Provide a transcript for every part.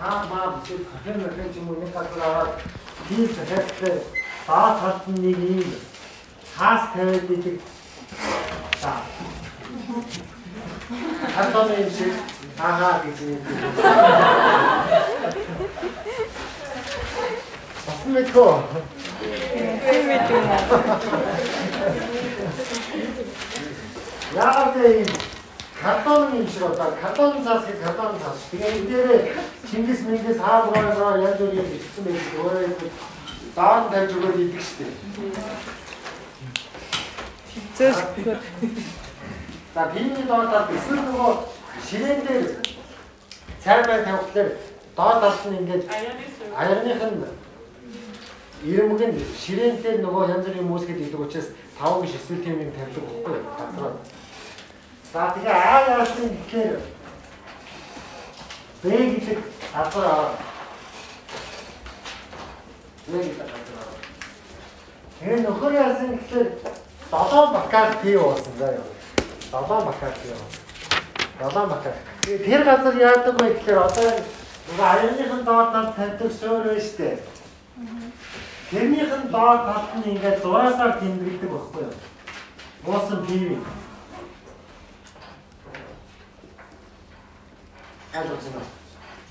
хаа маа бүсэд хахын махын ч юм уу нэг газар аваад тийм захиалтай талд нь нэг ийм хаас тавиад идэг. За. Хатон юм шиг хаа гэж юм. Басан мэдгүй. Тийм мэдгүй. Яагаад ийм картон юм шиг одоо картон цаас гэх картон цаас. Тэгээ энэ дээр Чингис Мингис хаагаар янз бүрийн бичсэн байдаг. Өөрөө даан тавьж өгөөд идэг штеп. Зөөсгөр. За биений доодад эсвэл нөгөө ширээн дээр цай бай тавихлаар доод талд нь ингээд аяарных нь ирэмг нь ширээнтэй нөгөө янз бүрийн мөсгөл идэг учраас тавг биш эсвэл тийм юм тавьдаг байхгүй юу? За тэгээ аа яасан гэхээр Б гэдэг газар аваа. Б гэдэг газар аваа. Тэгээ нөхөр яасан гэхээр 7 бакаар пи уусан заа юу. 7 бакаар пи уусан. 7 бакаар. Тэр газар яадаг вэ гэхээр одоо нөгөө аяныхын доод талд тавьдаг суурь байна шүү дээ. Тэрнийх нь доод талд нь ингээд зураасаар тэмдэглэдэг байхгүй юу? Уусан пи. тайлбарласан байна.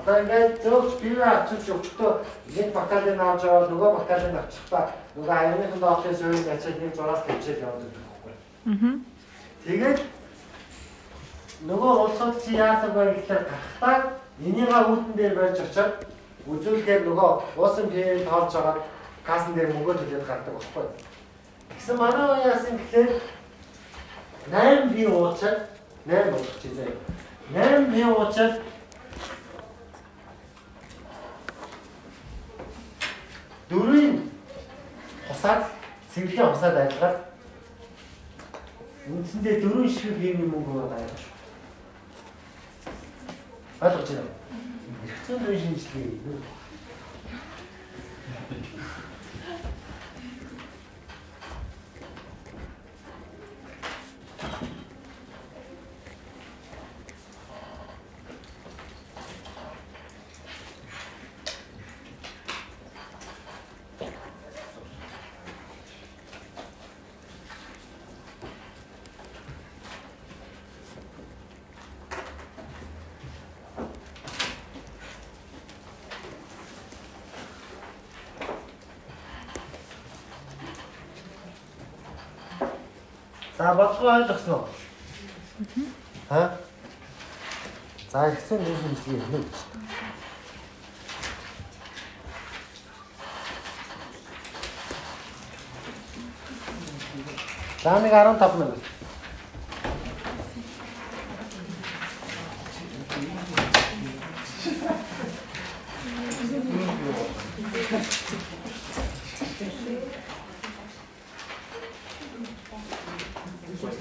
Одоо ингээд зөвхөн бивэ авчирч өвчтөө нэг бакалын авч яваад нөгөө бакалын авчихлаа нөгөө аяныхын доолын суурь гачаад нэг зураас төвчээл явдаг байхгүй. Аа. Тэгээд нөгөө улсууд чи яасан бэ гэхээр гарахтаа энийгээ үүдэн дээр барьж очиад үзүүлгээр нөгөө уусан пиэл тоолж байгаа касн дээр мөнгөө төлөд гардаг байхгүй. Тэгсэн манай уу яасан гэхээр 8 би уучаад 8 болгочихжээ. 8000 учраас дөрвийн хусаад цэвэрлээ хусаад ажиллаад үндсэндээ дөрвөн ширхэг хиймийн мөнгө байгаа юм. Ойлгож байна уу? Хэрэгцээ дөрвөн шинжилгээ. За бодлого ойлгосон уу? Аа. За ихсэн дүүс мэдлэг юм. За нэг 15 минут.